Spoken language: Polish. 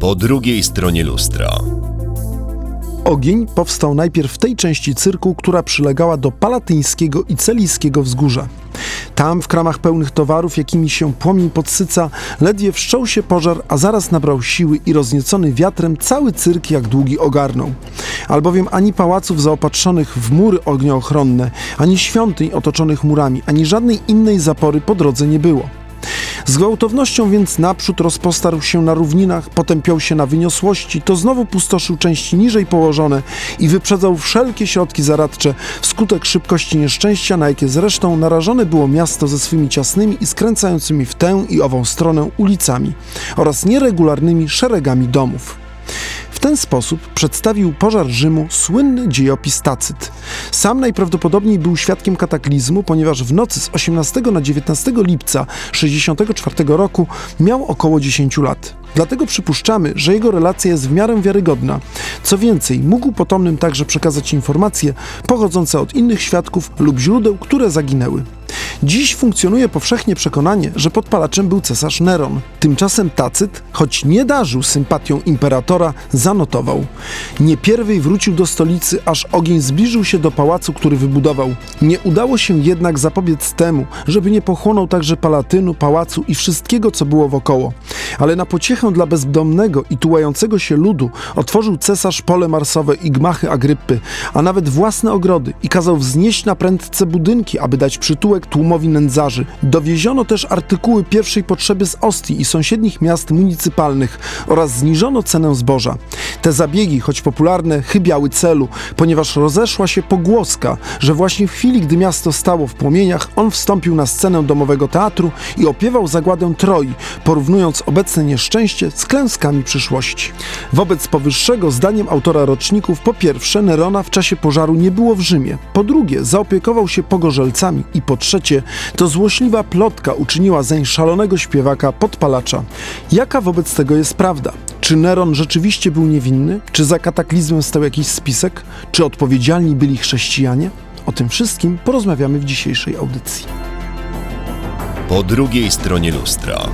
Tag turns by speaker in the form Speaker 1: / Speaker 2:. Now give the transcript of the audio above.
Speaker 1: Po drugiej stronie lustra.
Speaker 2: Ogień powstał najpierw w tej części cyrku, która przylegała do Palatyńskiego i Celijskiego wzgórza. Tam, w kramach pełnych towarów, jakimi się płomień podsyca, ledwie wszczął się pożar, a zaraz nabrał siły i rozniecony wiatrem cały cyrk jak długi ogarnął. Albowiem ani pałaców zaopatrzonych w mury ognioochronne, ani świątyń otoczonych murami, ani żadnej innej zapory po drodze nie było. Z gwałtownością więc naprzód rozpostarł się na równinach, potem piął się na wyniosłości, to znowu pustoszył części niżej położone i wyprzedzał wszelkie środki zaradcze wskutek szybkości nieszczęścia, na jakie zresztą narażone było miasto ze swymi ciasnymi i skręcającymi w tę i ową stronę ulicami oraz nieregularnymi szeregami domów. W ten sposób przedstawił pożar Rzymu słynny dziejopis Tacyt. Sam najprawdopodobniej był świadkiem kataklizmu, ponieważ w nocy z 18 na 19 lipca 64 roku miał około 10 lat. Dlatego przypuszczamy, że jego relacja jest w miarę wiarygodna. Co więcej, mógł potomnym także przekazać informacje pochodzące od innych świadków lub źródeł, które zaginęły. Dziś funkcjonuje powszechnie przekonanie, że podpalaczem był cesarz Neron. Tymczasem Tacyt, choć nie darzył sympatią imperatora, zanotował. Nie pierwej wrócił do stolicy, aż ogień zbliżył się do pałacu, który wybudował. Nie udało się jednak zapobiec temu, żeby nie pochłonął także palatynu, pałacu i wszystkiego, co było wokoło. Ale na pociechę dla bezdomnego i tułającego się ludu otworzył cesarz pole marsowe i gmachy Agryppy, a nawet własne ogrody i kazał wznieść na prędce budynki, aby dać przytułek tłumowi nędzarzy. Dowieziono też artykuły pierwszej potrzeby z Ostii i sąsiednich miast municypalnych oraz zniżono cenę zboża. Te zabiegi, choć popularne, chybiały celu, ponieważ rozeszła się pogłoska, że właśnie w chwili, gdy miasto stało w płomieniach, on wstąpił na scenę domowego teatru i opiewał zagładę Troi, porównując obecne nieszczęście z klęskami przyszłości. Wobec powyższego, zdaniem autora roczników, po pierwsze, Nerona w czasie pożaru nie było w Rzymie, po drugie, zaopiekował się pogorzelcami i po trzecie, to złośliwa plotka uczyniła zeń szalonego śpiewaka podpalacza. Jaka wobec tego jest prawda? Czy Neron rzeczywiście był niewinny? Czy za kataklizmem stał jakiś spisek? Czy odpowiedzialni byli chrześcijanie? O tym wszystkim porozmawiamy w dzisiejszej audycji.
Speaker 1: Po drugiej stronie lustra.